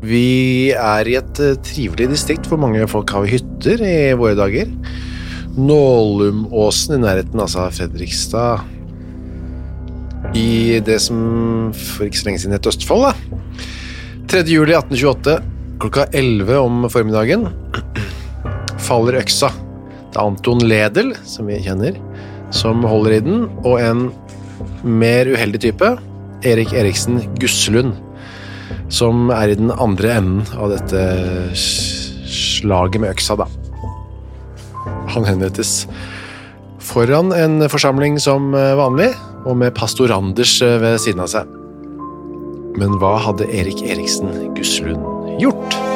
Vi er i et eh, trivelig distrikt hvor mange folk har hytter i våre dager. Nålumåsen i nærheten, altså Fredrikstad. I det som for ikke så lenge siden het Østfold, da. 3. juli 1828, klokka 11 om formiddagen, faller øksa. Det er Anton Ledel, som vi kjenner, som holder i den, og en mer uheldig type, Erik Eriksen Gusselund, som er i den andre enden av dette slaget med øksa, da. Han henrettes foran en forsamling som eh, vanlig, og med pastor Anders eh, ved siden av seg. Men hva hadde Erik Eriksen Gusslund gjort?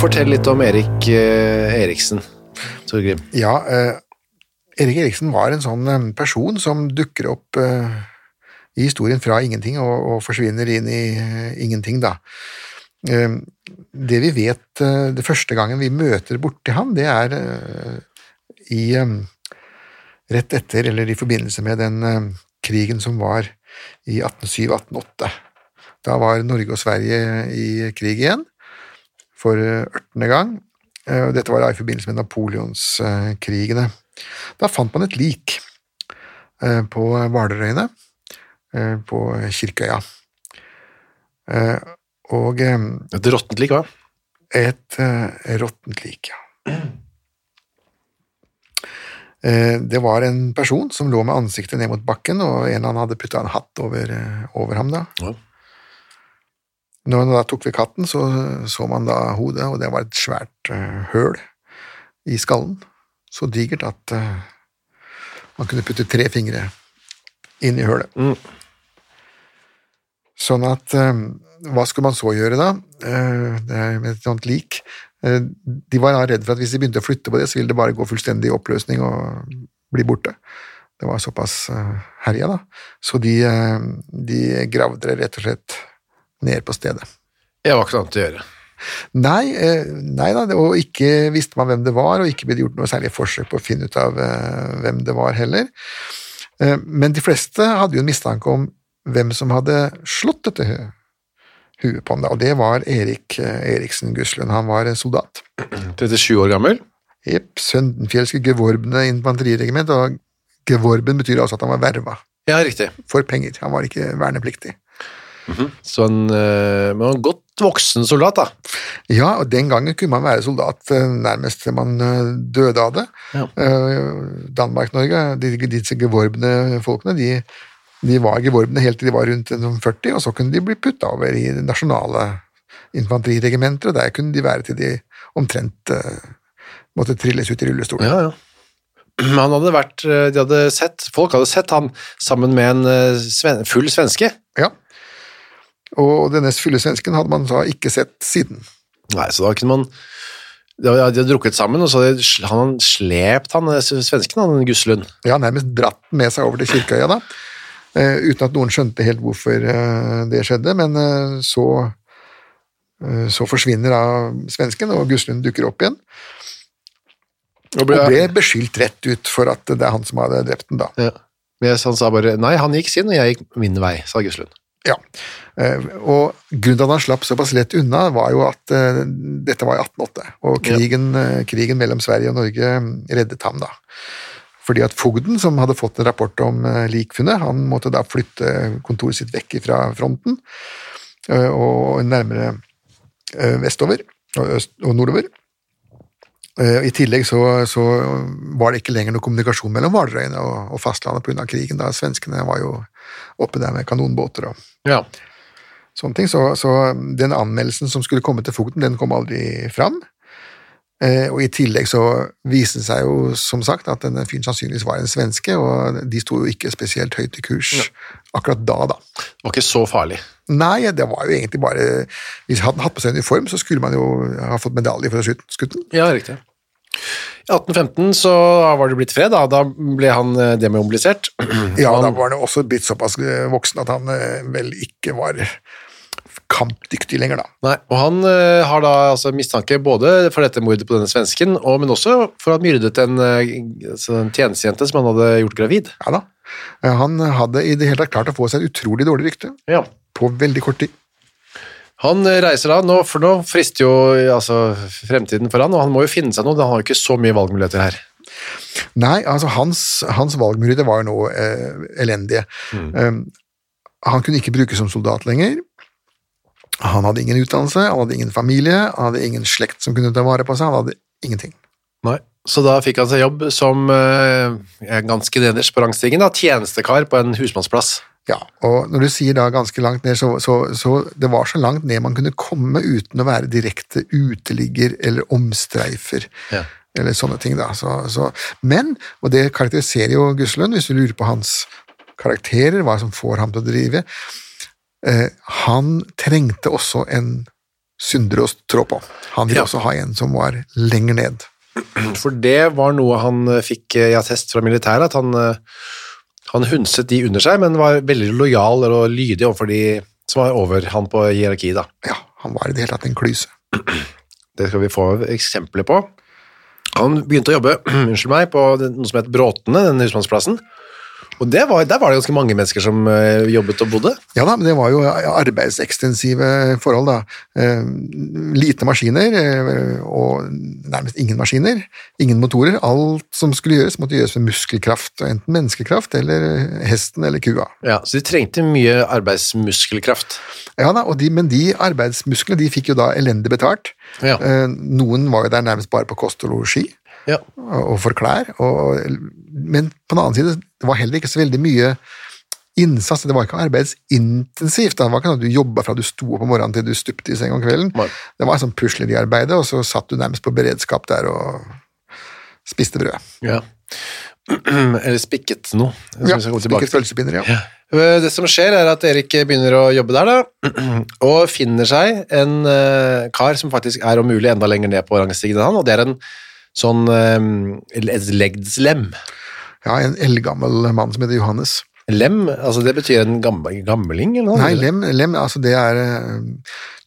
Fortell litt om Erik eh, Eriksen, Torgrim. Ja, eh, Erik Eriksen var en sånn eh, person som dukker opp i historien fra ingenting og, og forsvinner inn i ingenting, da. Det vi vet det første gangen vi møter borti ham, det er i rett etter, eller i forbindelse med den krigen som var i 1807-1808. Da var Norge og Sverige i krig igjen, for eh, ørtende gang. Eh, Dette var i forbindelse med napoleonskrigene. Da fant man et lik eh, på Hvalerøyene, eh, på Kirkøya. Eh, Og eh, Et råttent lik, hva? et eh, råttent lik, ja. Eh, Det var en person som lå med ansiktet ned mot bakken, og en eller annen hadde putta en hatt over, eh, over ham. da. Ja. Når man da tok ved katten, så så man da hodet, og det var et svært eh, høl i skallen. Så digert at eh, man kunne putte tre fingre inn i hølet. Mm. Sånn at eh, Hva skulle man så gjøre, da? Det er med et sånt lik. De var da redd for at hvis de begynte å flytte på det, så ville det bare gå fullstendig i oppløsning og bli borte. Det var såpass herja, da. Så de, de gravde det rett og slett ned på stedet. Jeg var ikke noe annet å gjøre. Nei, eh, nei da, og ikke visste man hvem det var, og ikke ble det gjort noe særlig forsøk på å finne ut av eh, hvem det var heller. Eh, men de fleste hadde jo en mistanke om hvem som hadde slått dette hu- huet på ham, og det var Erik Eriksen Guslund. Han var soldat. 37 år gammel. Jepp. Søndenfjelske Gevorbene infanteriregiment, og Gevorben betyr altså at han var verva Ja, riktig. for penger. Han var ikke vernepliktig. Så en, eh, men en godt voksen soldat, da. Ja, og den gangen kunne man være soldat eh, nærmest til man eh, døde av det. Ja. Danmark-Norge, de, disse gevorbne folkene, de, de var gevorbne helt til de var rundt sånn 40, og så kunne de bli putta over i det nasjonale infanteriregimenter, og der kunne de være til de omtrent måtte trilles ut i rullestol. Ja, ja. Han hadde vært, de hadde sett, folk hadde sett han sammen med en sven, full svenske. Ja. Og denne fulle svensken hadde man da ikke sett siden. Nei, så da kunne man De hadde drukket sammen, og så hadde han slept han eh, svensken, han Gusselund. Ja, nærmest dratt den med seg over til Kirkeøya, da, eh, uten at noen skjønte helt hvorfor eh, det skjedde, men så, så forsvinner da svensken, og Guslund dukker opp igjen, Og og ble beskyldt rett ut for at det er han som hadde drept den da. ja. Men han sa bare nei, han gikk sin, og jeg gikk min vei, sa Guslund. Ja, eh, og grunnen til at han slapp såpass lett unna, var jo at eh, dette var i 1808, og krigen, ja. krigen mellom Sverige og Norge reddet ham da. Fordi at fogden, som hadde fått en rapport om eh, likfunnet, han måtte da flytte kontoret sitt vekk fra fronten, eh, og nærmere eh, vestover og, øst, og nordover. Eh, I tillegg så, så var det ikke lenger noe kommunikasjon mellom Hvalerøyene og, og fastlandet pga. krigen. da Svenskene var jo oppe der med kanonbåter og Ja. sånne ting. Så, så den anmeldelsen som skulle komme til fogden, den kom aldri fram. Eh, og I tillegg så viste det seg jo som sagt at denne fyren sannsynligvis var en svenske, og de sto jo ikke spesielt høyt i kurs akkurat da, da. Det var ikke så farlig. Nei, det var jo egentlig bare Hvis han hadde hatt på seg uniform, så skulle man jo ha fått medalje for å ha skutt den. Ja, riktig. I 1815 så var det blitt fred, da. Da ble han eh, demobilisert. Ja, da var han også blitt såpass eh, voksen at han eh, vel ikke var kampdyktig lenger, da. Nei, og han har da altså mistanke både for dette mordet på denne svensken, og, men også for å ha myrdet en, altså en tjenestejente som han hadde gjort gravid. Ja da. Han hadde i det hele tatt klart å få seg et utrolig dårlig rykte Ja. på veldig kort tid. Han eh, reiser da, nå, for nå frister jo altså, fremtiden for han, og han må jo finne seg noe, han har jo ikke så mye valgmuligheter her. Nei, altså hans, hans valgmuligheter var jo nå eh, elendige. Um, han kunne ikke brukes som soldat lenger. Han hadde ingen utdannelse, han hadde ingen familie, han hadde ingen slekt som kunne ta vare på seg, han hadde ingenting. Nei. Så da fikk han seg jobb som eh, ganske nederst på rangstigen, da, tjenestekar på en husmannsplass. Ja, og når du sier da ganske langt ned, så, så, så det var så langt ned man kunne komme uten å være direkte uteligger eller omstreifer. Ja. Eller sånne ting, da. Så, så, men, og det karakteriserer jo Guslund, hvis du lurer på hans karakterer, hva som får ham til å drive, eh, han trengte også en synder å trå på. Han ville Ja. også ha en som var lenger ned. For det var noe han eh, fikk eh, i attest fra militæret, at han, eh, han hundset de under seg, men var veldig lojal og lydig overfor de som var over han på hierarkiet. Da. Ja, han var i det hele tatt en klyse. Det skal vi få eksempler på. Han begynte å jobbe unnskyld meg, på noe som het Bråtene, den husmannsplassen. Og det var, der var det ganske mange mennesker som eh, jobbet og bodde. Ja da, men det var jo arbeidsekstensive forhold, da. Eh, lite maskiner, eh, og nærmest ingen maskiner. Ingen motorer. Alt som skulle gjøres, måtte gjøres med muskelkraft, enten menneskekraft eller hesten eller kua. Ja, så de trengte mye arbeidsmuskelkraft. Ja da, de, Men de arbeidsmusklene de fikk jo da elendig betalt. Ja. Noen var jo der nærmest bare på kost og losji. Ja. og for klær. Og, men på den annen side, det var heller ikke så veldig mye innsats. Det var ikke arbeidsintensivt. Det var ikke sånn at du jobba fra du sto opp om morgenen til du stupte i seng om kvelden. Nei. Det var sånn pusleriarbeide, og så satt du nærmest på beredskap der og spiste brød. Ja. Eller spikket noe. Ja, Spikket pølsepinner, ja. Eh, Det som skjer er at Erik begynner å jobbe der da, og finner seg en eh, kar som faktisk er om mulig enda lenger ned på rangstigen enn han, og det er en sånn uh, et legdslem. Ja, En eldgammel mann som heter Johannes. Lem, altså det betyr en gammel, gammeling eller noe? Nei, lem, lem altså det er uh,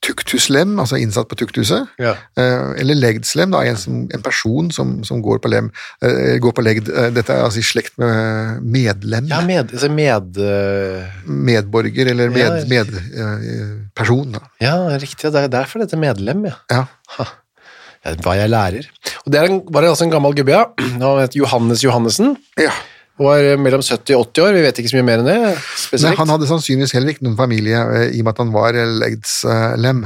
tuktuslem, altså innsatt på tuktuset. Ja. Eh, eller legdslem, da, en, som, en person som, som går på lem, eh, går på legd. Eh, dette er altså i slekt med medlem, Ja, med, altså med eh, medborger eller Ja, med, med eh, person. Ja, riktig, det er derfor dette medlem, ja. Ja. Ja, Hva jeg lærer. Og det en, var altså en gammel gubbe, ja. Han het Johannes Johannessen. ja. Var mellom 70 og 80 år, vi vet ikke så mye mer enn det. Nei, han hadde sannsynligvis heller ikke noen familie eh, i og med at han var eh, legdslem.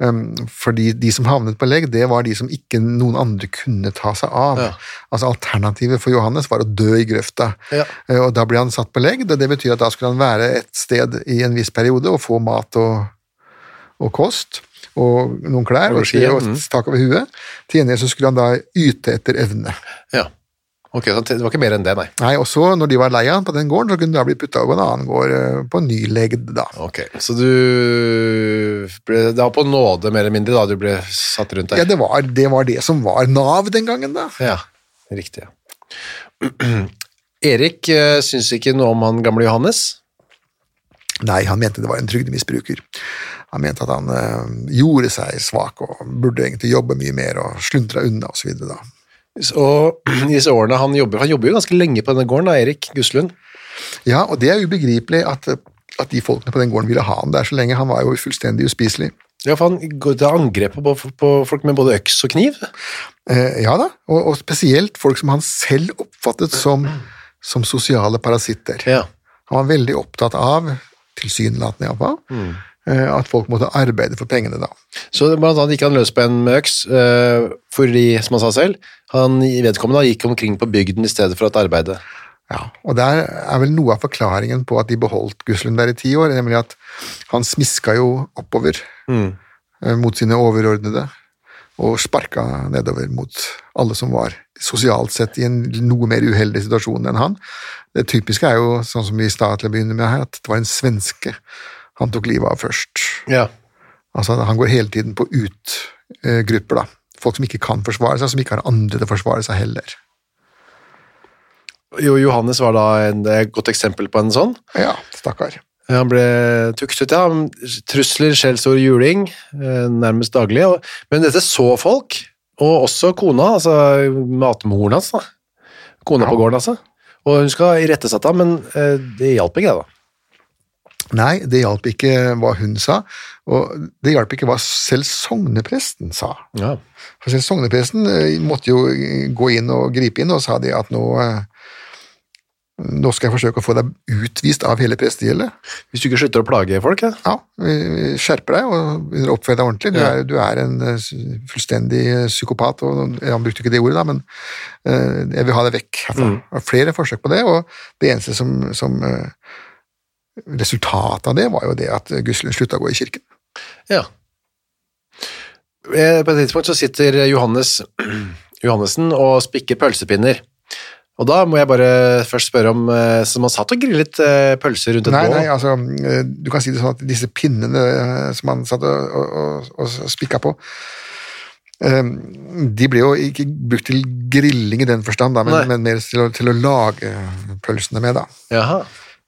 Um, fordi de som havnet på legd, det var de som ikke noen andre kunne ta seg av. Ja. Altså Alternativet for Johannes var å dø i grøfta. Ja. Eh, Og da ble han satt på legd, og det betyr at da skulle han være et sted i en viss periode og få mat og, og kost. Og noen klær Og ski, ja. og Mm. tak over huet. Til gjengjeld så skulle han da yte etter evne. Ja. Ok, så det var ikke mer enn det, nei. Nei, og så Når de var lei av han på den gården, så kunne de da bli putta over en annen gård eh, på en ny legd. da. Ok, så du ble da på nåde mer eller mindre da du ble satt rundt Ja, der? det var, det var det som var Nav den gangen, da. Ja, riktig. Ja. Erik uh, syns ikke noe om han gamle Johannes. Nei, han mente det var en trygdemisbruker. Han mente at han eh, gjorde seg svak og burde egentlig jobbe mye mer og sluntra unna osv. da. Så disse årene han jobber, han jobber jo ganske lenge på denne gården, da, Erik Guslund. Ja, og det er ubegripelig at, at de folkene på den gården ville ha han der så lenge. Han var jo fullstendig uspiselig. Ja, for han går til angrep på, på folk med både øks og kniv. Eh, ja da, og, og spesielt folk som han selv oppfattet som, som sosiale parasitter. Ja. Han var veldig opptatt av, tilsynelatende iallfall, Mm. Eh, at folk måtte arbeide for pengene da. Så blant annet gikk han løs på en med øks, eh, fordi, som han sa selv, han vedkommende gikk omkring på bygden i stedet for å arbeide. Ja, og der er vel noe av forklaringen på at de beholdt Guslund der i ti år, nemlig at han smiska jo oppover mm. mot sine overordnede, og sparka nedover mot alle som var sosialt sett i en noe mer uheldig situasjon enn han. Det typiske er jo, sånn som vi i stad til å begynne med her, at det var en svenske han tok livet av først. Ja. Altså, han går hele tiden på utgrupper, da. Folk som ikke kan forsvare seg, som ikke har andre til å forsvare seg heller. Jo, Johannes var da en, et godt eksempel på en sånn. Ja, stakkar. Han ble tuktet, ja. Trusler, skjellsord, juling, eh, nærmest daglig. Men dette så folk, og også kona, altså matmoren hans. da. Kona på gården, altså. Og hun skal irettesette ham, men eh, det hjalp ikke, det, da. Nei, det hjalp ikke hva hun sa, og det hjalp ikke hva selv sognepresten sa. Ja. For selv sognepresten eh, måtte jo gå inn og gripe inn, og sa det at nå, eh, nå skal jeg forsøke å få deg utvist av hele prestegjeldet. Hvis du ikke slutter å plage folk, ja. Ja, eh, skjerper deg og oppfører deg ordentlig. Du, er, du er en eh, fullstendig eh, psykopat, og han brukte ikke det ordet da, men eh, jeg vil ha deg vekk herfra. Mm. Flere forsøk på det, og det eneste som, som eh, resultatet av det var jo det at Guslund slutta å gå i kirken. ja. Eh, På et tidspunkt så sitter Johannes Johannessen og spikker pølsepinner. Og da må jeg bare først spørre om som Så man satt og grillet eh, pølser rundt et Nei, bål? nei, altså, eh, du kan si det sånn at disse pinnene eh, som han satt og, og, og, spikka på, eh, de ble jo ikke brukt til grilling i den forstand, da, men, men mer til å, til å lage pølsene med, da. Jaha.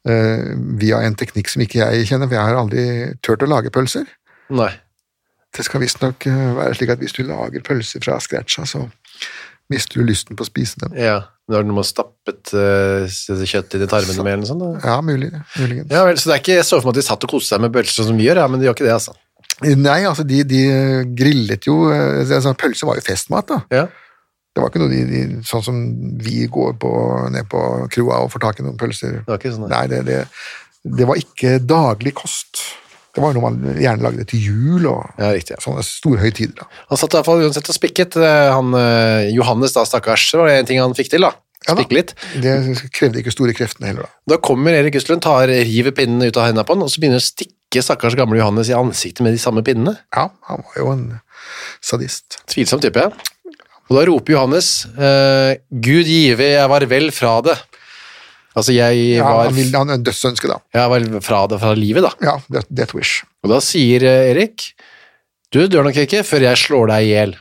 Eh, via en teknikk som ikke jeg kjenner, for jeg har aldri turt å lage pølser. Nei. Det skal visstnok eh, være slik at hvis du lager pølser fra scratcha, så mister du lysten på å spise dem. Ja. Har du noe stappet uh, kjøtt inn i tarmene med eller noe sånt? Da. Ja, mulig, muligens. Ja vel, så det er ikke jeg så for meg at de satt og koste seg med pølser som vi gjør, ja, men de gjør ikke det, altså. Nei, altså, de, de grillet jo eh, altså, Pølse var jo festmat, da. Ja. Det var ikke noe de, de, sånn som vi går på, ned på kroa og får tak i noen pølser. Det var ikke sånn, Nei, det, det, det var ikke daglig kost. Det var noe man gjerne lagde til jul og Ja, riktig. Ja. sånne store høytider. da. Han satt i hvert fall uansett og spikket. eh, Han, eh, Johannes, da, stakkars, det en ting han fikk til, da. Ja da. Litt. Det krevde ikke store kreftene heller, da. Da kommer Erik Guslund, tar, river pinnen ut av hendene på han, og så begynner å stikke stakkars gamle Johannes i ansiktet med de samme pinnene. Ja, han var jo en sadist. Tvilsom type, ja. Og da roper Johannes eh, Gud give, jeg var vel fra det. Altså, jeg Ja, var, han, vil, han dødsønske, da. jeg var fra det fra livet, da. Ja, death, death wish. Og da sier eh, Erik Du dør nok ikke før jeg slår deg i hjel.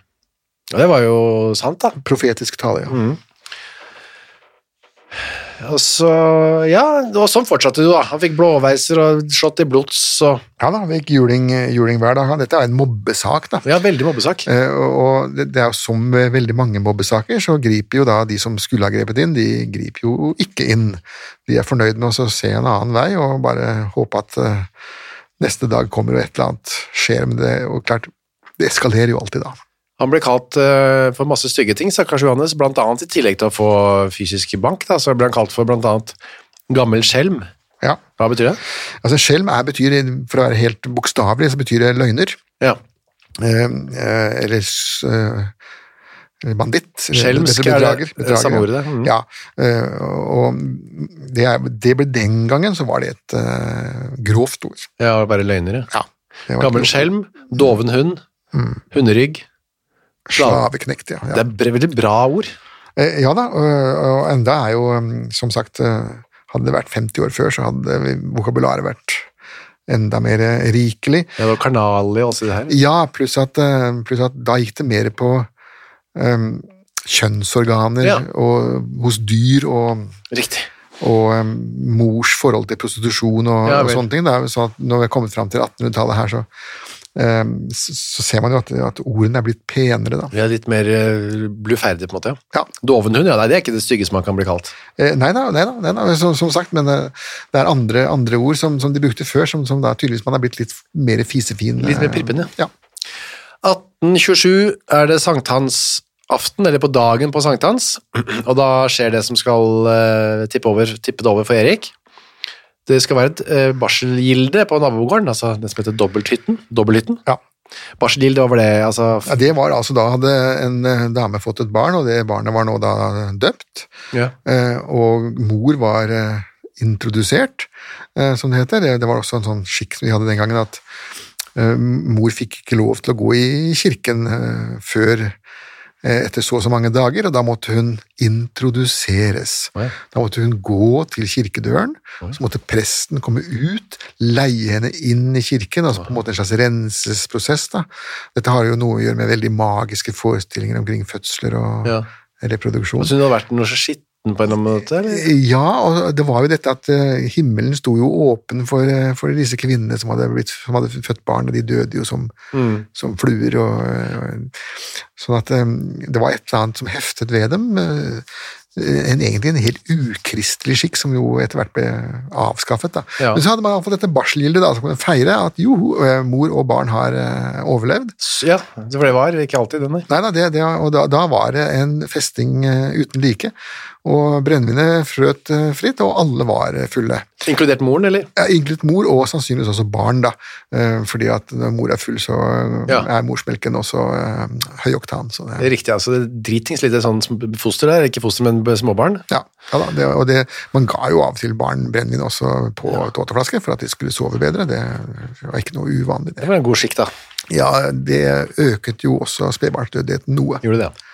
Og det var jo sant, da. Profetisk tale, ja. Og så, ja, og sånn fortsatte du, da. Han fikk blåveiser og slått i blods og Ja da, vi gikk juling, juling hver dag. Dette er en mobbesak, da. Ja, veldig mobbesak. Eh, og- det det er jo som med veldig mange mobbesaker, så griper jo da de som skulle ha grepet inn, de griper jo ikke inn. De er fornøyd med å se en annen vei og bare håpe at eh, neste dag kommer og et eller annet skjer. med det, og klart, det eskalerer jo alltid da. Han ble kalt uh, for masse stygge ting, stakkars Johannes, blant annet i tillegg til å få fysisk bank, da, så ble han kalt for blant annet gammel skjelm. Ja, Hva betyr det? altså Skjelm er, betyr, for å være helt bokstavelig, så betyr det løgner. Ja. Eh, eh, eller eh, banditt. Skjelmsk Eller er det- bedrager, samme ordet, det. Mhm. Ja, eh, og det, er, det ble den gangen så var det et uh, grovt ord. Ja, bare løgnere. Ja, det Gammel skjelm, doven hund, hunderygg. Slaveknekt, ja. Det er veldig bra ord. Eh, ja da, og, enda er jo, um, som sagt, eh, hadde det vært 50 år før, så hadde vokabularet vært enda mer rikelig. Det var karnalig også det her. Ja, pluss at, eh, pluss at da gikk det mer på um, kjønnsorganer Ja. og hos dyr og, Riktig. og um, mors forhold til prostitusjon og, Ja, og sånne ting. Da. Så at når vi er kommet fram til 1800-tallet her, så, så, så ser man jo at, at ordene er blitt penere, da. Er litt mer bluferdig, på en måte. Ja. Dovenhund, ja, nei, det er ikke det styggeste man kan bli kalt. Eh, nei da, nei nei da som, som sagt, men eh, det er andre, andre ord som, som de brukte før, som, som da tydeligvis man har blitt litt mer fisefin. Litt mer eh, prippen, ja. ja. 1827 er det sankthansaften, eller på dagen på sankthans, og da skjer det som skal eh, tippe, over, tippe det over for Erik. Det skal være et uh, barselgilde på nabogården, altså det som heter dobbelthytten. Dobbelthytten. Ja. Barselgilde, hva var det? Altså, Ja, det var altså Da hadde en eh, dame fått et barn, og det barnet var nå da døpt. ja. Eh, og mor var eh, introdusert, eh, som det heter. Det, det var også en sånn skikk som vi hadde den gangen, at eh, mor fikk ikke lov til å gå i kirken eh, før eh, etter så og så mange dager, og da måtte hun introduseres. Ja. Da måtte hun gå til kirkedøren, så måtte presten komme ut, leie henne inn i kirken, altså på en måte en slags rensesprosess. Da. Dette har jo noe å gjøre med veldig magiske forestillinger omkring fødsler og Ja. reproduksjon. Så hun har vært noe så skitten på en eller annen måte? Eller? Ja, og det var jo dette at eh, himmelen sto jo åpen for, eh, for disse kvinnene som hadde, blitt, som hadde født barn, og de døde jo som, Mm. som fluer. Og, og, sånn at eh, det var et eller annet som heftet ved dem. eh, En, egentlig en helt ukristelig skikk som jo etter hvert ble avskaffet. Da. Ja. Men så hadde man iallfall dette barselgildet, som kunne feire at jo, eh, mor og barn har eh, overlevd. Ja, for det var ikke alltid den, nei. Nei, da, det, det, og da, da var det en festing eh, uten like, og brennevinet frøt eh, fritt, og alle var eh, fulle. Inkludert moren, eller? Ja, Inkludert mor, og sannsynligvis også barn, da. Eh, Fordi at når mor er full, så Ja. er morsmelken også høy oktan. Så det, Riktig, altså. Det er dritings lite sånn foster der. Ikke foster, men småbarn. ja, ja da, det, og det, man ga jo av og til barn brennevin også på tåteflaske for at de skulle sove bedre. Det var ikke noe uvanlig. Det Det. var en god skikk, da. Ja, det øket jo også spedbarnsdødeligheten noe. Gjorde det. Ok.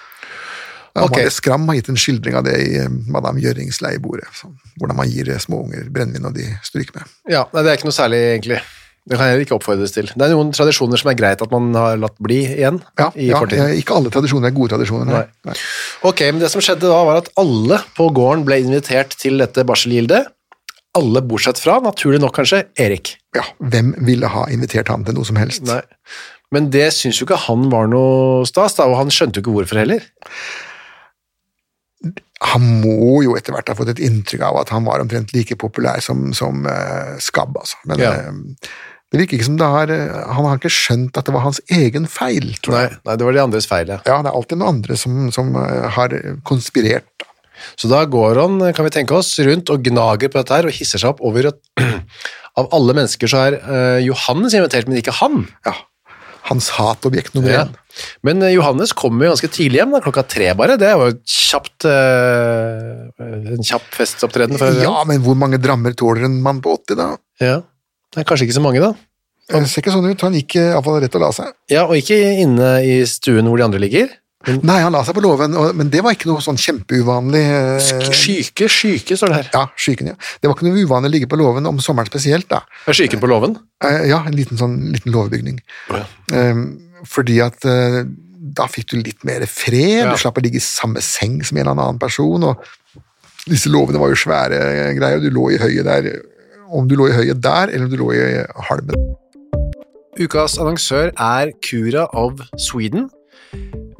Amalie Skram har gitt en skildring av det i eh, Madame Gjørings leiebordet. sånn, Hvordan man gir eh, småunger brennevin og de stryker med. Ja, nei, det er ikke noe særlig, egentlig. Det kan heller ikke oppfordres til. Det er noen tradisjoner som er greit at man har latt bli igjen Ja, ja eh, Ikke alle tradisjoner er gode tradisjoner. Nei. Nei. Ok, men det som skjedde da var at alle på gården ble invitert til dette barselgildet. Alle bortsett fra, naturlig nok kanskje, Erik. Ja, hvem ville ha invitert han til noe som helst? Nei. Men det syns jo ikke han var noe stas, da, og han skjønte jo ikke hvorfor heller. Han må jo etter hvert ha fått et inntrykk av at han var omtrent like populær som, som uh, Skabb, altså. Men Ja. uh, det virker ikke som det har eh, Han har ikke skjønt at det var hans egen feil, tror jeg. nei, det var de andres feil, ja. Ja, det er alltid noen andre som, som har konspirert. da. Så da går han, kan vi tenke oss, rundt og gnager på dette her og hisser seg opp over at av alle mennesker så er uh, Johannes invitert, men ikke han. Ja. Hans hatobjekt nummer Ja. Men eh, Johannes kommer jo ganske tidlig hjem, da, klokka tre bare. Det var jo kjapt, eh, en kjapp festopptreden. for- Ja, men hvor mange drammer tåler en mann på 80, da? ja. Det er kanskje ikke så mange, da. Det ser ikke sånn ut. Han gikk eh, iallfall rett og la seg. Ja, Og ikke inne i stuen hvor de andre ligger. Nei, han la seg på låven, men det var ikke noe sånn kjempeuvanlig. eh, Syke, Skyke, skyke, står det her. Ja, skyken, ja. Det var ikke noe uvanlig å ligge på låven om sommeren spesielt, da. Er skyken på låven? Eh, Ja, en liten sånn liten låvebygning. Ja. Eh, Fordi at eh, da fikk du litt mer fred, Ja. du slapp å ligge i samme seng som en eller annen person, og disse låvene var jo svære greier, og du lå i høyet der, om du lå i høyet der, eller om du lå i halmen. Ukas annonsør er Cura of Sweden.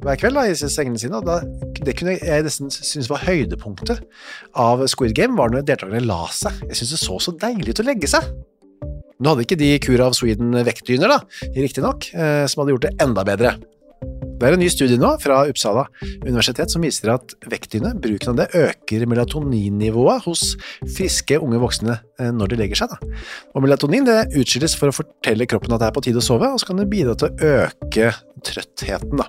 hver kveld da, i sengene sine, og da, det kunne jeg nesten synes var høydepunktet av Squid Game, var når deltakerne la seg. Jeg synes det så så deilig ut å legge seg. Nå hadde ikke de kura of Sweden vektdyner, da, riktig nok, eh, som hadde gjort det enda bedre. Det er en ny studie nå fra Uppsala universitet som viser at vektdyne, bruken av det, øker melatoninnivået hos friske unge voksne eh, når de legger seg. Da. Og melatonin det utskilles for å fortelle kroppen at det er på tide å sove, og så kan det bidra til å øke trøttheten. Da.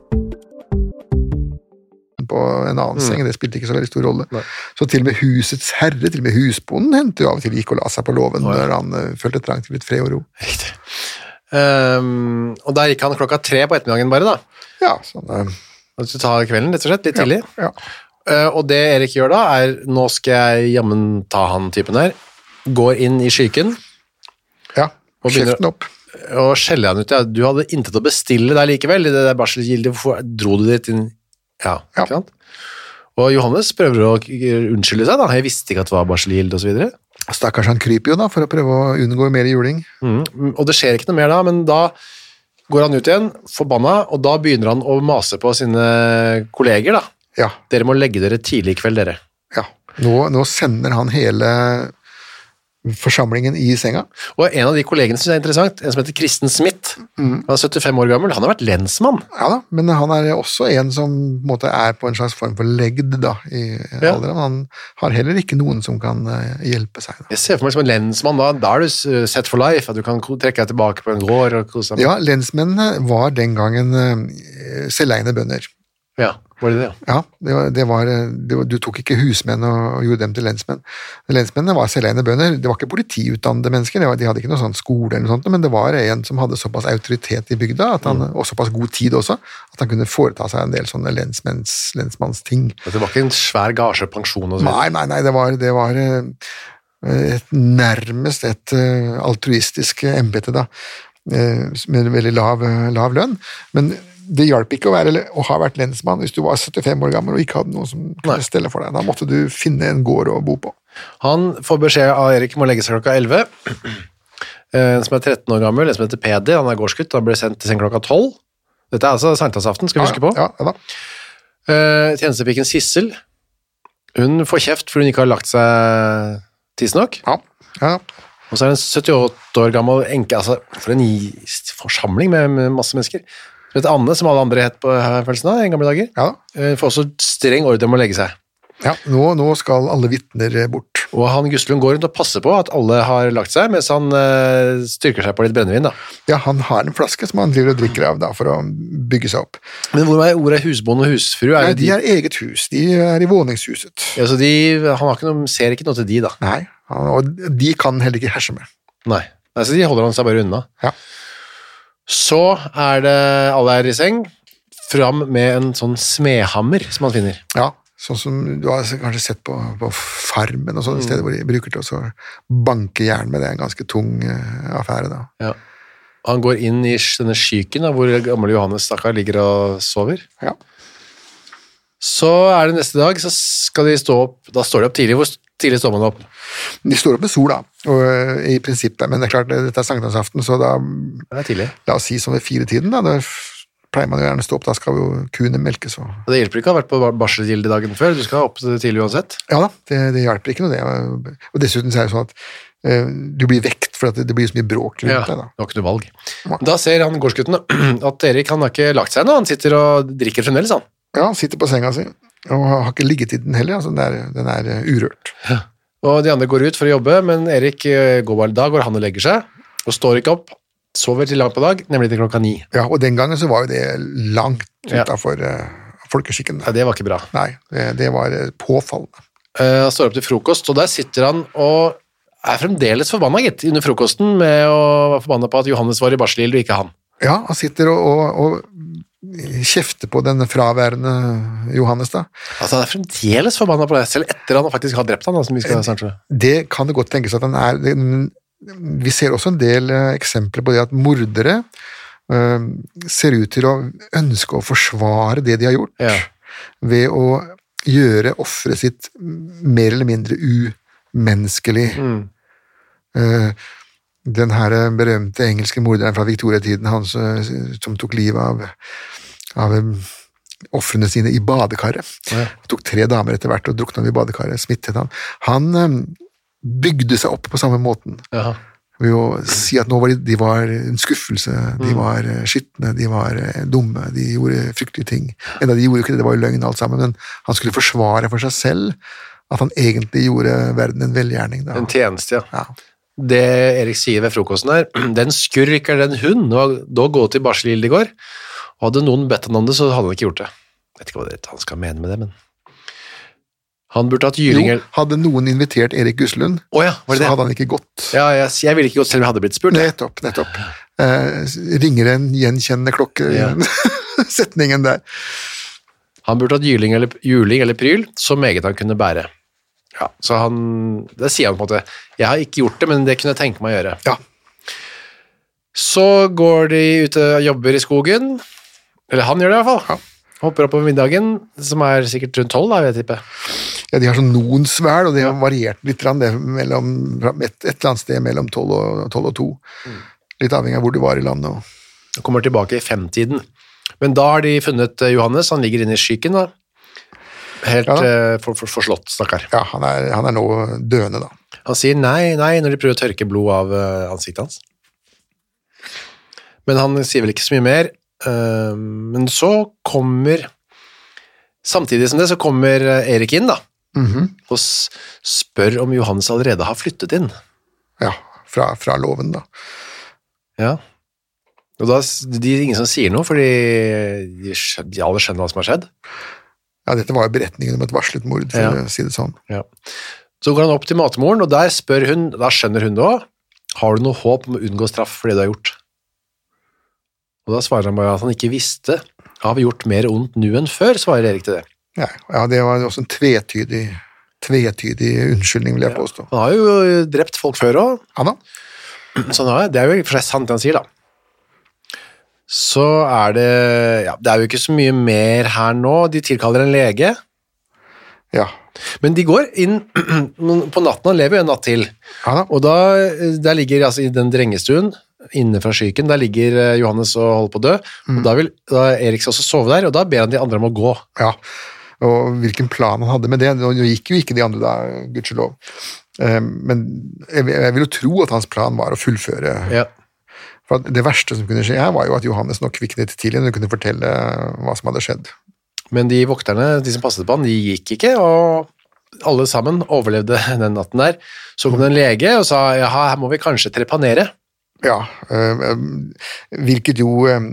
På en annen seng, det spilte ikke så veldig stor rolle. Så til og med husets herre, til og med husbonden, hendte jo av og til gikk og la seg på låven når han uh, følte trang til litt fred og ro. Riktig. Um, og der gikk han klokka tre på ettermiddagen bare, da. Ja, sånn, uh, Og så tar kvelden, rett og slett, litt tidlig. ja. Uh, og det Erik gjør da, er nå skal jeg jammen ta han typen her. Går inn i skyken ja. Kjeften opp. og skjeller han ut. Ja, du hadde intet å bestille der likevel, i det der barselgildet. Hvorfor dro du dit inn Ja, Ja. ikke sant? Og Johannes prøver å unnskylde seg, da. Jeg visste ikke at det var barselgild, osv. Stakkars han kryper jo da, for å prøve å unngå mer juling. Mm. Og det skjer ikke noe mer da, men da går han ut igjen, forbanna, og da begynner han å mase på sine kolleger, da. Ja, Dere må legge dere tidlig i kveld, dere. ja. Nå, nå sender han hele forsamlingen i senga. Og en av de kollegene synes jeg er interessant, en som heter Kristen Smith. Han er 75 år gammel, han har vært lensmann. Ja da, men han er også en som på en måte er på en slags form for legd da, i Ja. alderen. Han har heller ikke noen som kan eh, hjelpe seg. Da. Jeg ser for meg som en lensmann da, da er du s- set for life, at du kan trekke deg tilbake på en gård og kose deg. Ja, lensmennene var den gangen eh, selveiende bønder. Ja, var det det, ja. Ja, det var, det var, det var, du tok ikke husmenn og gjorde dem til lensmenn. Lensmennene var selveiende bønder. Det var ikke politiutdannede mennesker, det var, de hadde ikke noe sånn skole, eller noe sånt, men det var en som hadde såpass autoritet i bygda, at han, og såpass god tid også, at han kunne foreta seg en del sånne lensmannsting. Det var ikke en svær gasje, pensjon og sånn? Nei, nei, nei, det var, det var eh, et, nærmest et eh, altruistisk embete, da, eh, med veldig lav, lav lønn. Men det hjalp ikke å, være, å ha vært lensmann hvis du var 75 år gammel og ikke hadde noe som kunne Nei. stelle for deg. Da måtte du finne en gård å bo på. Han får beskjed av Erik om å legge seg klokka 11. En som er 13 år gammel, en som heter Peder, han er gårdsgutt, han ble sendt til seng klokka 12. Dette er altså sankthansaften, skal vi huske på. Ja, ja da. Eh, Tjenestepiken Sissel, hun får kjeft fordi hun ikke har lagt seg tidsnok. Ja, ja. Og så er det en 78 år gammel enke, altså for en forsamling med masse mennesker. Som vet Anne, som alle andre het på her følelsen av i gamle dager. ja. Eh, Får også streng ordre om å legge seg. Ja, nå, nå skal alle vitner eh, bort. Og han Gustlund går rundt og passer på at alle har lagt seg, mens han eh, styrker seg på litt brennevin. da. Ja, han har en flaske som han driver og drikker av da, for å bygge seg opp. Men hvor er ordet husbonde og husfru? Er Nei, de er eget hus. De er i våningshuset. Ja, så de, han har ikke noe, ser ikke noe til de, da. Nei, og de kan heller ikke herse med. Nei. Nei, så de holder han seg bare unna. Ja. Så er det alle er i seng, fram med en sånn smedhammer som han finner. Ja, sånn som du har kanskje sett på, på Farmen og sånne steder hvor de bruker til å banke jern med. Det er en ganske tung eh, affære, da. Ja. Han går inn i denne skyken da, hvor gamle Johannes stakkar ligger og sover. Ja. Så er det neste dag, så skal de stå opp Da står de opp tidlig. Hvor tidlig står man opp? De står opp med sol, da, og, eh, i prinsippet, men det er klart, dette er sankthansaften, så da Det er tidlig. La oss si som ved firetiden, da. Det er pleier man jo gjerne å stå opp, da skal jo kuene melkes og Det hjelper ikke å ha vært på barselgilde dagen før, du skal opp tidlig uansett. Ja da, det, det hjelper ikke noe, det. Og dessuten så er det sånn at eh, du blir vekt for det, det blir så mye bråk rundt Ja, deg. da. var ikke noe valg. Da ser han gårdsgutten at Erik han har ikke lagt seg ennå, han sitter og drikker fremdeles, han. Ja, han sitter på senga si og har ikke liggetiden heller, altså den er, den er urørt. urørt. Og de andre går ut for å jobbe, men Erik eh, går bare da, går han og legger seg, og står ikke opp, sover til langt på dag, nemlig til klokka ni. Ja, og den gangen så var jo det langt Ja. folkeskikken. Ja, det var ikke bra. Nei, det, det var eh, påfallende. Eh, Han står opp til frokost, og der sitter han og er fremdeles forbanna, gitt, under frokosten, med å være forbanna på at Johannes var i barselgilde og ikke han. Ja, han sitter og, og, og kjefter på den fraværende Johannes, da. Altså, han er fremdeles forbanna på det, selv etter han faktisk har drept han, da, som vi skal snart. Det kan det godt tenkes at han er. Det- Vi ser også en del eh, eksempler på det at mordere øh, ser ut til å ønske å forsvare det de har gjort, Ja. ved å gjøre offeret sitt mer eller mindre umenneskelig. Mm. Eh, den her berømte engelske morderen fra Victoria-tiden, han som, tok livet av, av eh, ofrene sine i badekaret. Ja. Tok tre damer etter hvert og drukna i badekaret, smittet han. Han eh, bygde seg opp på samme måten Ja. ved å si at nå var de, de var en skuffelse, de var eh, skitne, de var eh, dumme, de gjorde fryktelige ting. Enda de gjorde ikke det, det var jo løgn alt sammen, men han skulle forsvare for seg selv at han egentlig gjorde verden en velgjerning. Da. En tjeneste, ja. Ja. Det Erik sier ved frokosten her, den skurk er den hund, og da gå til barselgilde i går, og hadde noen bedt han om det, så hadde han ikke gjort det. Jeg vet ikke hva det, han skal mene med det, men... Han burde hatt Jo, juling... hadde noen invitert Erik Guslund, oh ja, så det det? hadde han ikke gått. Ja, jeg, jeg ville ikke gått selv om jeg hadde blitt spurt. Nettopp, nettopp. Eh, ringer en gjenkjennende klokke Ja. setningen der. Han burde hatt juling eller, juling eller pryl, så meget han kunne bære. Ja, så han... Det sier han på en måte. Jeg har ikke gjort det, men det kunne jeg tenke meg å gjøre. Ja. Så går de ut og jobber i skogen. Eller han gjør det i hvert fall. Hopper opp på middagen, som er sikkert rundt tolv, vil jeg tippe. Ja, de har sånn noen svæl, og det har variert litt det mellom, et, et eller annet sted mellom 12 og, 12 og 2. Mm. Litt avhengig av hvor du var i landet. Og. Og kommer tilbake i femtiden. Men da har de funnet eh, Johannes, han ligger inne i skyken. da. Helt Ja eh, for, for, forslått, stakkar. Ja, han er, han er nå døende, da. Han sier nei, nei, når de prøver å tørke blod av eh, ansiktet hans. Men han sier vel ikke så mye mer. Eh, men så kommer Samtidig som det så kommer Erik inn da, Mhm. og spør om Johannes allerede har flyttet inn. Ja, fra, fra låven, da. Ja. Og da de, de er ingen som sier noe, fordi de, de alle skjønner hva som har skjedd. Ja, dette var jo beretningen om et varslet mord, for Ja. å si det sånn. Ja. Så går han opp til matmoren, og der spør hun, da skjønner hun det også, har du noe håp om å unngå straff for det du har gjort? Og da svarer han bare at han ikke visste, har vi gjort mer ondt nå enn før, svarer Erik til det. Ja, ja det var også en tvetydig, tvetydig unnskyldning, vil jeg påstå. Han har jo drept folk før også, Ja da. så det er jo for seg sant det han sier da. Så er det, ja, det er jo ikke så mye mer her nå, de tilkaller en lege, Ja. men de går inn på natten, han lever jo en natt til, ja da. Og da, der ligger, altså i den drengestuen, inne fra skyken, der ligger eh, Johannes og holder på å dø, og da vil da Erik også sove der, og da ber han de andre om å gå. Ja, og hvilken plan han hadde med det. Nå gikk jo ikke de andre da, gudskjelov. Eh, Men jeg vil jo tro at hans plan var å fullføre. Ja. For det verste som kunne skje her, var jo at Johannes nok kviknet tidlig og kunne fortelle hva som hadde skjedd. Men de vokterne, de som passet på han, de gikk ikke, og alle sammen overlevde den natten der. Så kom det en lege og sa, ja, her må vi kanskje trepanere. Ja, eh, eh, hvilket jo eh,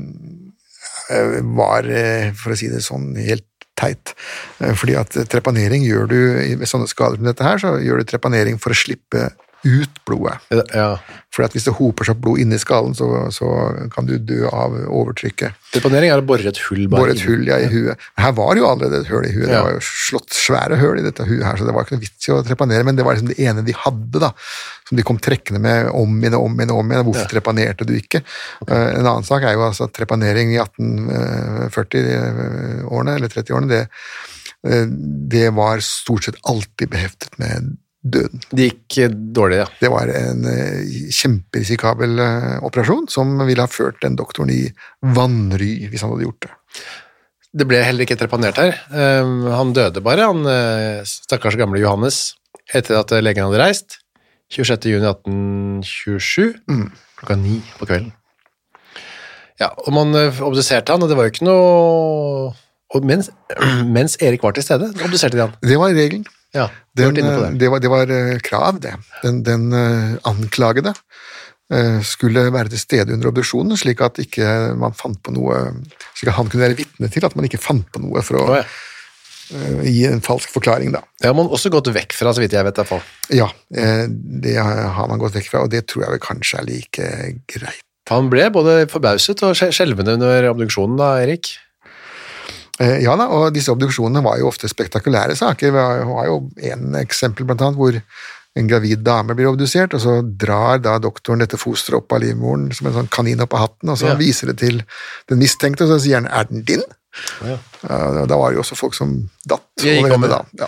eh, var, eh, for å si det sånn, helt teit. Eh, Fordi at trepanering gjør du, med sånne skader som dette her, så gjør du trepanering for å slippe ut blodet. Ja. For hvis det hoper seg opp blod inni skallen, så, så kan du dø av overtrykket. Trepanering er å bore et hull bare Bore et hull ja, i huet. Her var det jo allerede et hull i huet. Det var jo slått svære hull i dette huet her, så det var ikke noe vits i å trepanere, men det var liksom det ene de hadde, da. Som de kom trekkende med om igjen og om igjen om igjen. Hvorfor trepanerte du ikke? Okay. En annen sak er jo altså trepanering i 1840-årene, eller 30-årene, det, eh, det var stort sett alltid beheftet med døden. Det gikk eh, dårlig, ja. Det var en eh, kjemperisikabel eh, operasjon som ville ha ført den doktoren i vanry hvis han hadde gjort det. Det ble heller ikke trepanert her. Um, han døde bare, han stakkars gamle Johannes, etter at legen hadde reist. 26. juni 1827, klokka ni på kvelden. Ja, og man obduserte han, og det var jo ikke noe og mens, mens Erik var til stede, obduserte de han. Det var regelen. Ja, Den, eh, det. var, det var eh, krav, det. Den, den eh, anklagede skulle være til stede under obduksjonen, slik at ikke man fant på noe Slik at han kunne være vitne til at man ikke fant på noe for å oh, ja. gi en falsk forklaring, da. Det har man også gått vekk fra, så vidt jeg vet. fall. Ja, det har man gått vekk fra, og det tror jeg vel kanskje er like greit. Han ble både forbauset og skje- skjelvende under obduksjonen da, Erik. Eh, Ja da, og disse obduksjonene var jo ofte spektakulære saker. Vi var jo en eksempel blant annet hvor en gravid dame blir obdusert, og så drar da doktoren dette fosteret opp av livmoren som en sånn kanin opp av hatten, og så Ja. viser det til den mistenkte, og så sier han 'er den din?' Ja. Da var det jo også folk som datt over henne da. Ja.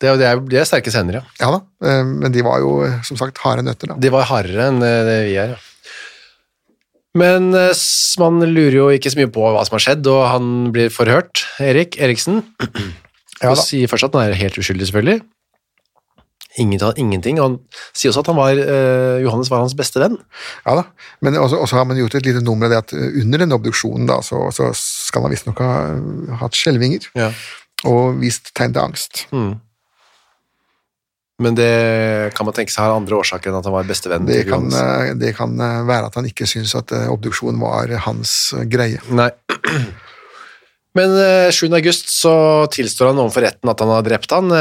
Det, det, er, det er sterke scener, ja. ja da, eh, men de var jo eh, som sagt harde nøtter da. De var hardere enn det vi er, ja. Men eh, man lurer jo ikke så mye på hva som har skjedd, og han blir forhørt, Erik Eriksen, Ja og sier først at han er helt uskyldig, selvfølgelig. Ingenting, han sier også at han var, eh, Johannes var hans beste venn. Ja da, men også, også har man gjort et lite nummer av det at eh, under den obduksjonen da, så, så skal han visstnok ha eh, hatt skjelvinger Ja. og vist tegn til angst. Men det kan man tenke seg har andre årsaker enn at han var bestevenn Det kan, eh, det kan eh, være at han ikke syntes at eh, obduksjon var hans greie. Nei. Men eh, 7. august så tilstår han overfor retten at han har drept han.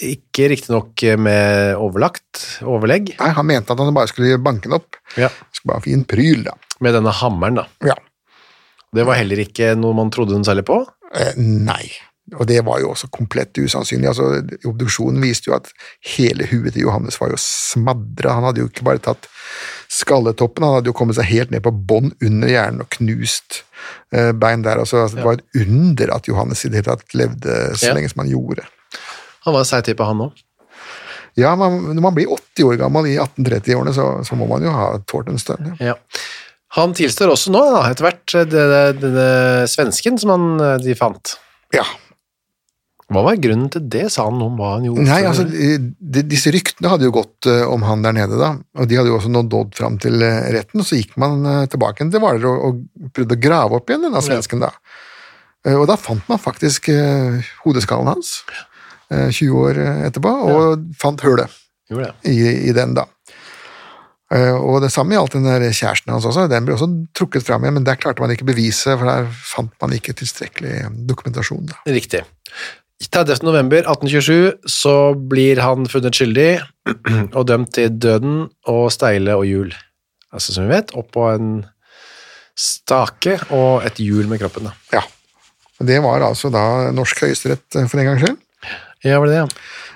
Ikke riktignok med overlagt overlegg, Nei, Han mente at han bare skulle banke den opp. ja. Skulle bare få gi en pryl, da. med denne hammeren, da. Ja. Det var heller ikke noe man trodde hun særlig på. Eh, nei. Og det var jo også komplett usannsynlig. Altså, obduksjonen viste jo at hele huet til Johannes var jo smadra. Han hadde jo ikke bare tatt skalletoppen, han hadde jo kommet seg helt ned på bånn under hjernen og knust eh, bein der. Altså, altså, det var et under at Johannes i det hele tatt levde så Ja. lenge som han gjorde. Han var seig type, han òg. Ja, man, når man blir 80 år gammel i 1830-årene, så, så må man jo ha tålt en stund. Ja. Ja. Han tilstår også nå, da, etter hvert, eh, denne, denne svensken som han, eh, de fant. ja. Hva var grunnen til det, sa han noe om hva han gjorde? Nei, altså, de, disse ryktene hadde jo gått uh, om han der nede, da, og de hadde jo også nådd dodd fram til uh, retten, så gikk man uh, tilbake til Hvaler og, og prøvde å grave opp igjen denne svensken, da. Og da fant man faktisk hodeskallen hans, eh, 20 år etterpå, og fant hullet i, i den, da. Og det samme gjaldt den der kjæresten hans også, den ble også trukket fram igjen, men der klarte man ikke bevise, for der fant man ikke tilstrekkelig dokumentasjon, da. Riktig. 30. november 1827 så blir han funnet skyldig og dømt til døden og steile og hjul. Altså, som vi vet, oppå en stake og et hjul med kroppen. Da. Ja. Det var altså da norsk høyesterett eh, for en gangs skyld. Ja, var det det? ja.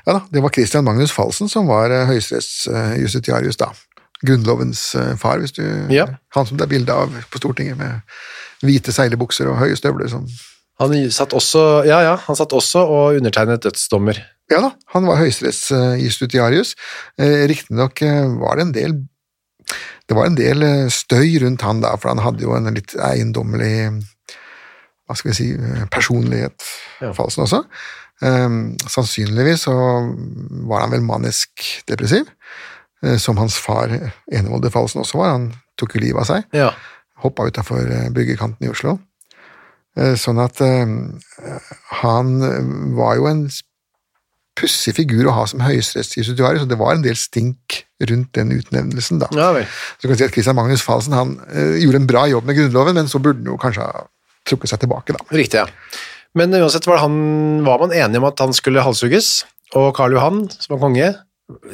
Ja da, Det var Christian Magnus Falsen som var eh, høyesterettsjustitiarius da. Grunnlovens eh, far, hvis du Ja. Han som det er bilde av på Stortinget, med hvite seilebukser og høye støvler. Som, Han satt også, ja, ja, han satt også og undertegnet dødsdommer. ja da, han var høyesterettsjustitiarius. Eh, Riktignok eh, var det en del det var en del eh, støy rundt han da, for han hadde jo en litt eiendommelig hva skal vi si, personlighet, Ja. Falsen også. Um, sannsynligvis så var han vel manisk depressiv, eh, som hans far Enevolde Falsen også var. Han tok jo livet av seg. Ja, hoppa utafor bryggekanten i Oslo. Eh, Sånn at eh, han var jo en pussig figur å ha som høyesterettsjustitiarius, og det var en del stink rundt den utnevnelsen. da. ja. Så kan vi si at Christian Magnus Falsen han eh, gjorde en bra jobb med Grunnloven, men så burde han jo kanskje ha trukket seg tilbake, da. Riktig, ja. Men uansett var, han, var man enig om at han skulle halshugges, og Karl Johan, som var konge,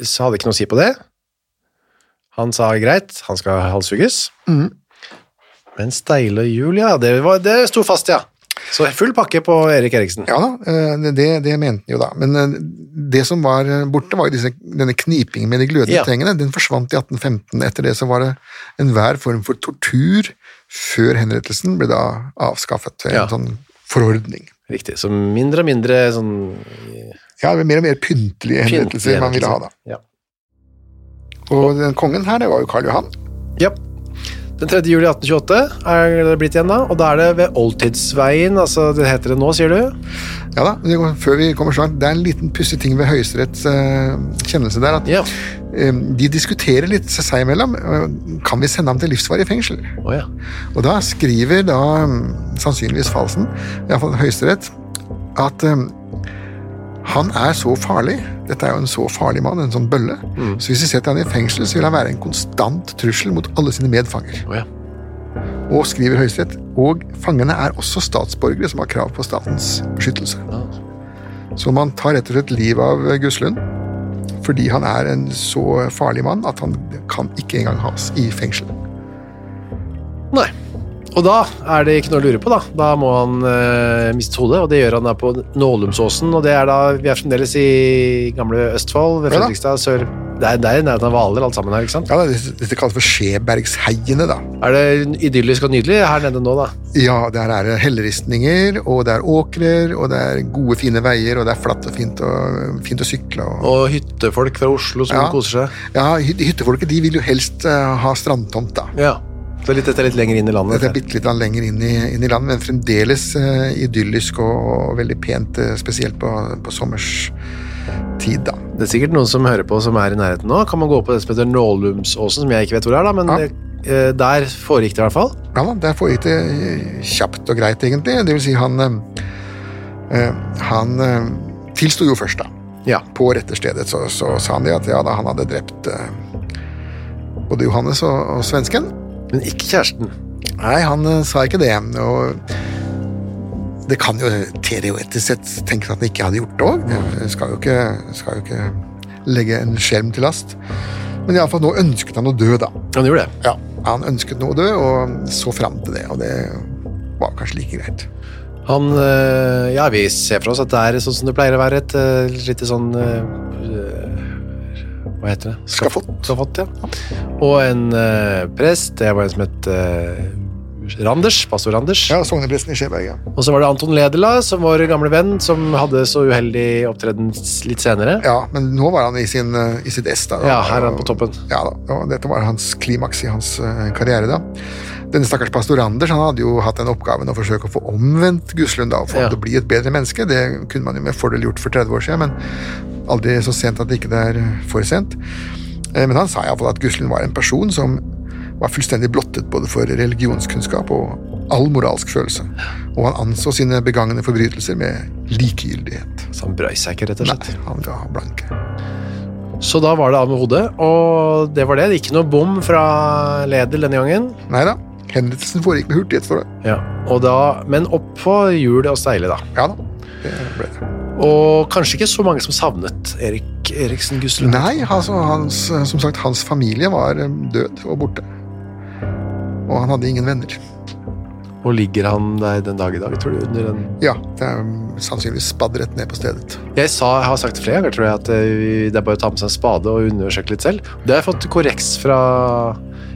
så hadde ikke noe å si på det. Han sa greit, han skal halshugges. Men steile hjul, ja, det, var, det sto fast, ja. Så full pakke på Erik Eriksen. Ja da, eh, det, det mente han jo da. Men eh, det som var borte, var jo disse, denne knipingen med de glødende Ja. tengene. Den forsvant i 1815. Etter det så var det enhver form for tortur før henrettelsen ble da avskaffet En Ja. sånn forordning. Riktig. Så mindre og mindre sånn Ja, det ble mer og mer pyntelige henrettelser man ville ha da. Ja. Og den kongen her, det var jo Karl Johan. ja. Den 3. juli 1828 er det blitt igjen da, og da er det ved Oldtidsveien, altså det heter det nå, sier du? Ja da, før vi kommer så langt, det er en liten pussig ting ved Høyesteretts uh, kjennelse der, at Ja. eh, de diskuterer litt seg imellom. eh, Kan vi sende ham til livsvarig fengsel? Oh, ja. Og da skriver da mm, sannsynligvis Falsen, iallfall Høyesterett, at eh, han er så farlig, dette er jo en så farlig mann, en sånn bølle, så hvis vi setter han i fengsel, så vil han være en konstant trussel mot alle sine medfanger. Oh, ja. Og skriver Høyesterett, og fangene er også statsborgere som har krav på statens beskyttelse. Så man tar rett og slett livet av Guslund fordi han er en så farlig mann at han kan ikke engang has i fengsel. Nei. Og da er det ikke noe å lure på, da. Da må han eh, miste hodet, og det gjør han da på Nålumsåsen. Og det er da Vi er fremdeles i gamle Østfold, ved Fredrikstad sør. Det er, der er i nærheten av Hvaler, alt sammen her, ikke sant? Ja, Dette, dette kalles for Skjebergsheiene, da. Er det idyllisk og nydelig her nede nå, da? Ja, der er det helleristninger, og det er åkrer, og det er gode, fine veier, og det er flatt og fint, og, fint å sykle. Og, Og hyttefolk fra Oslo som Ja. koser seg. ja, hyttefolket de vil jo helst uh, ha strandtomt, da. Ja. Så litt, dette er litt lenger inn i landet. Dette er bitte litt lenger inn i, inn i landet, men fremdeles uh, idyllisk og, og veldig pent, uh, spesielt på, på sommerstid, da. Det er sikkert noen som hører på som er i nærheten nå. Kan man gå på det som heter Nålumsåsen, som jeg ikke vet hvor er, da, men Ja. uh, der foregikk det i hvert fall. Ja da, der foregikk det kjapt og greit, egentlig. Det vil si, han Han tilsto jo først, da. Ja. På retterstedet så, så sa han det at ja da, han hadde drept både Johannes og, og svensken. Men ikke kjæresten. Nei, han eh, sa ikke det. Og det kan jo teoretisk sett tenkes at han ikke hadde gjort det òg. Skal, jo ikke- skal jo ikke legge en skjerm til last. Men iallfall nå ønsket han å dø, da. Han gjorde det. Ja, Han ønsket nå å dø, og så fram til det. Og det var kanskje like greit. Han eh, Ja, vi ser for oss at det er sånn som det pleier å være, et eh, lite sånn Hva heter det? Skafott. Skafott, ja. Og en uh, prest, det var en som het uh, Randers, pastor Randers. Ja, Sognepresten i Skjeberg, ja. Og så var det Anton Ledela, som vår gamle venn, som hadde så uheldig opptreden litt senere. Ja, men nå var han i, sin, eh, i sitt ess. da. Ja, her er han på toppen. Ja da, og Dette var hans klimaks i hans karriere. da. Denne stakkars pastor Anders han hadde jo hatt den oppgaven å forsøke å få omvendt Guslund da, få Ja. å bli et bedre menneske. Det kunne man jo med fordel gjort for 30 år siden, men aldri så sent at det ikke er for sent. Eh, Men han sa iallfall at Guslund var en person som var fullstendig blottet både for religionskunnskap og all moralsk følelse. Og han anså sine begangne forbrytelser med likegyldighet. Så han brøy seg ikke, rett og slett? Nei, han ga blanke. Så da var det av med hodet, og det var det. Ikke noe bom fra Leder denne gangen. Nei da, henrettelsen foregikk med hurtighet, står det. Ja, og da, men opp på hjul og steile, da. Ja da, det ble det. Og kanskje ikke så mange som savnet Erik Eriksen Guslund. Nei, altså, hans, som sagt, hans familie var eh, død og borte. Og han hadde ingen venner. Og ligger han der den dag i dag, tror du? Under den Ja, det er um, sannsynligvis spadd rett ned på stedet. jeg, sa, jeg har sagt det flere ganger, tror jeg, at eh, det er bare å ta med seg en spade og undersøke litt selv. Det har jeg fått korreks fra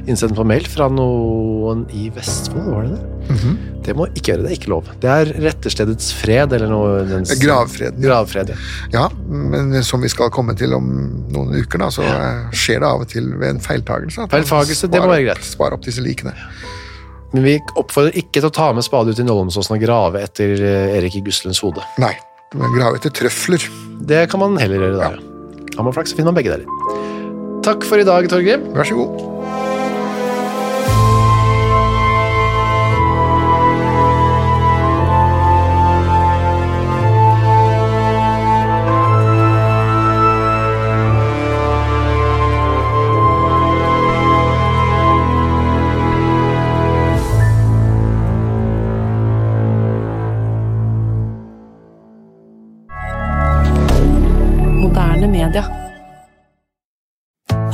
innsendt på mail fra noen i Vestfold, var det det? Mhm. Det må ikke gjøre, det er ikke lov. Det er retterstedets fred, eller noe dens, Gravfreden. Gravfred, ja. Ja, men som vi skal komme til om noen uker, da, så ja. skjer det av og til ved en feiltagelse. Feiltagelse, det må være greit. Spar opp disse likene. Men vi oppfordrer ikke til å ta med spade ut i Nålumsåsen og grave etter eh, Erik i Guslunds hode. Nei, men grave etter trøfler. Det kan man heller gjøre da, ja. Har man flaks, så finner man begge deler. Takk for i dag, Torgrim. Vær så god.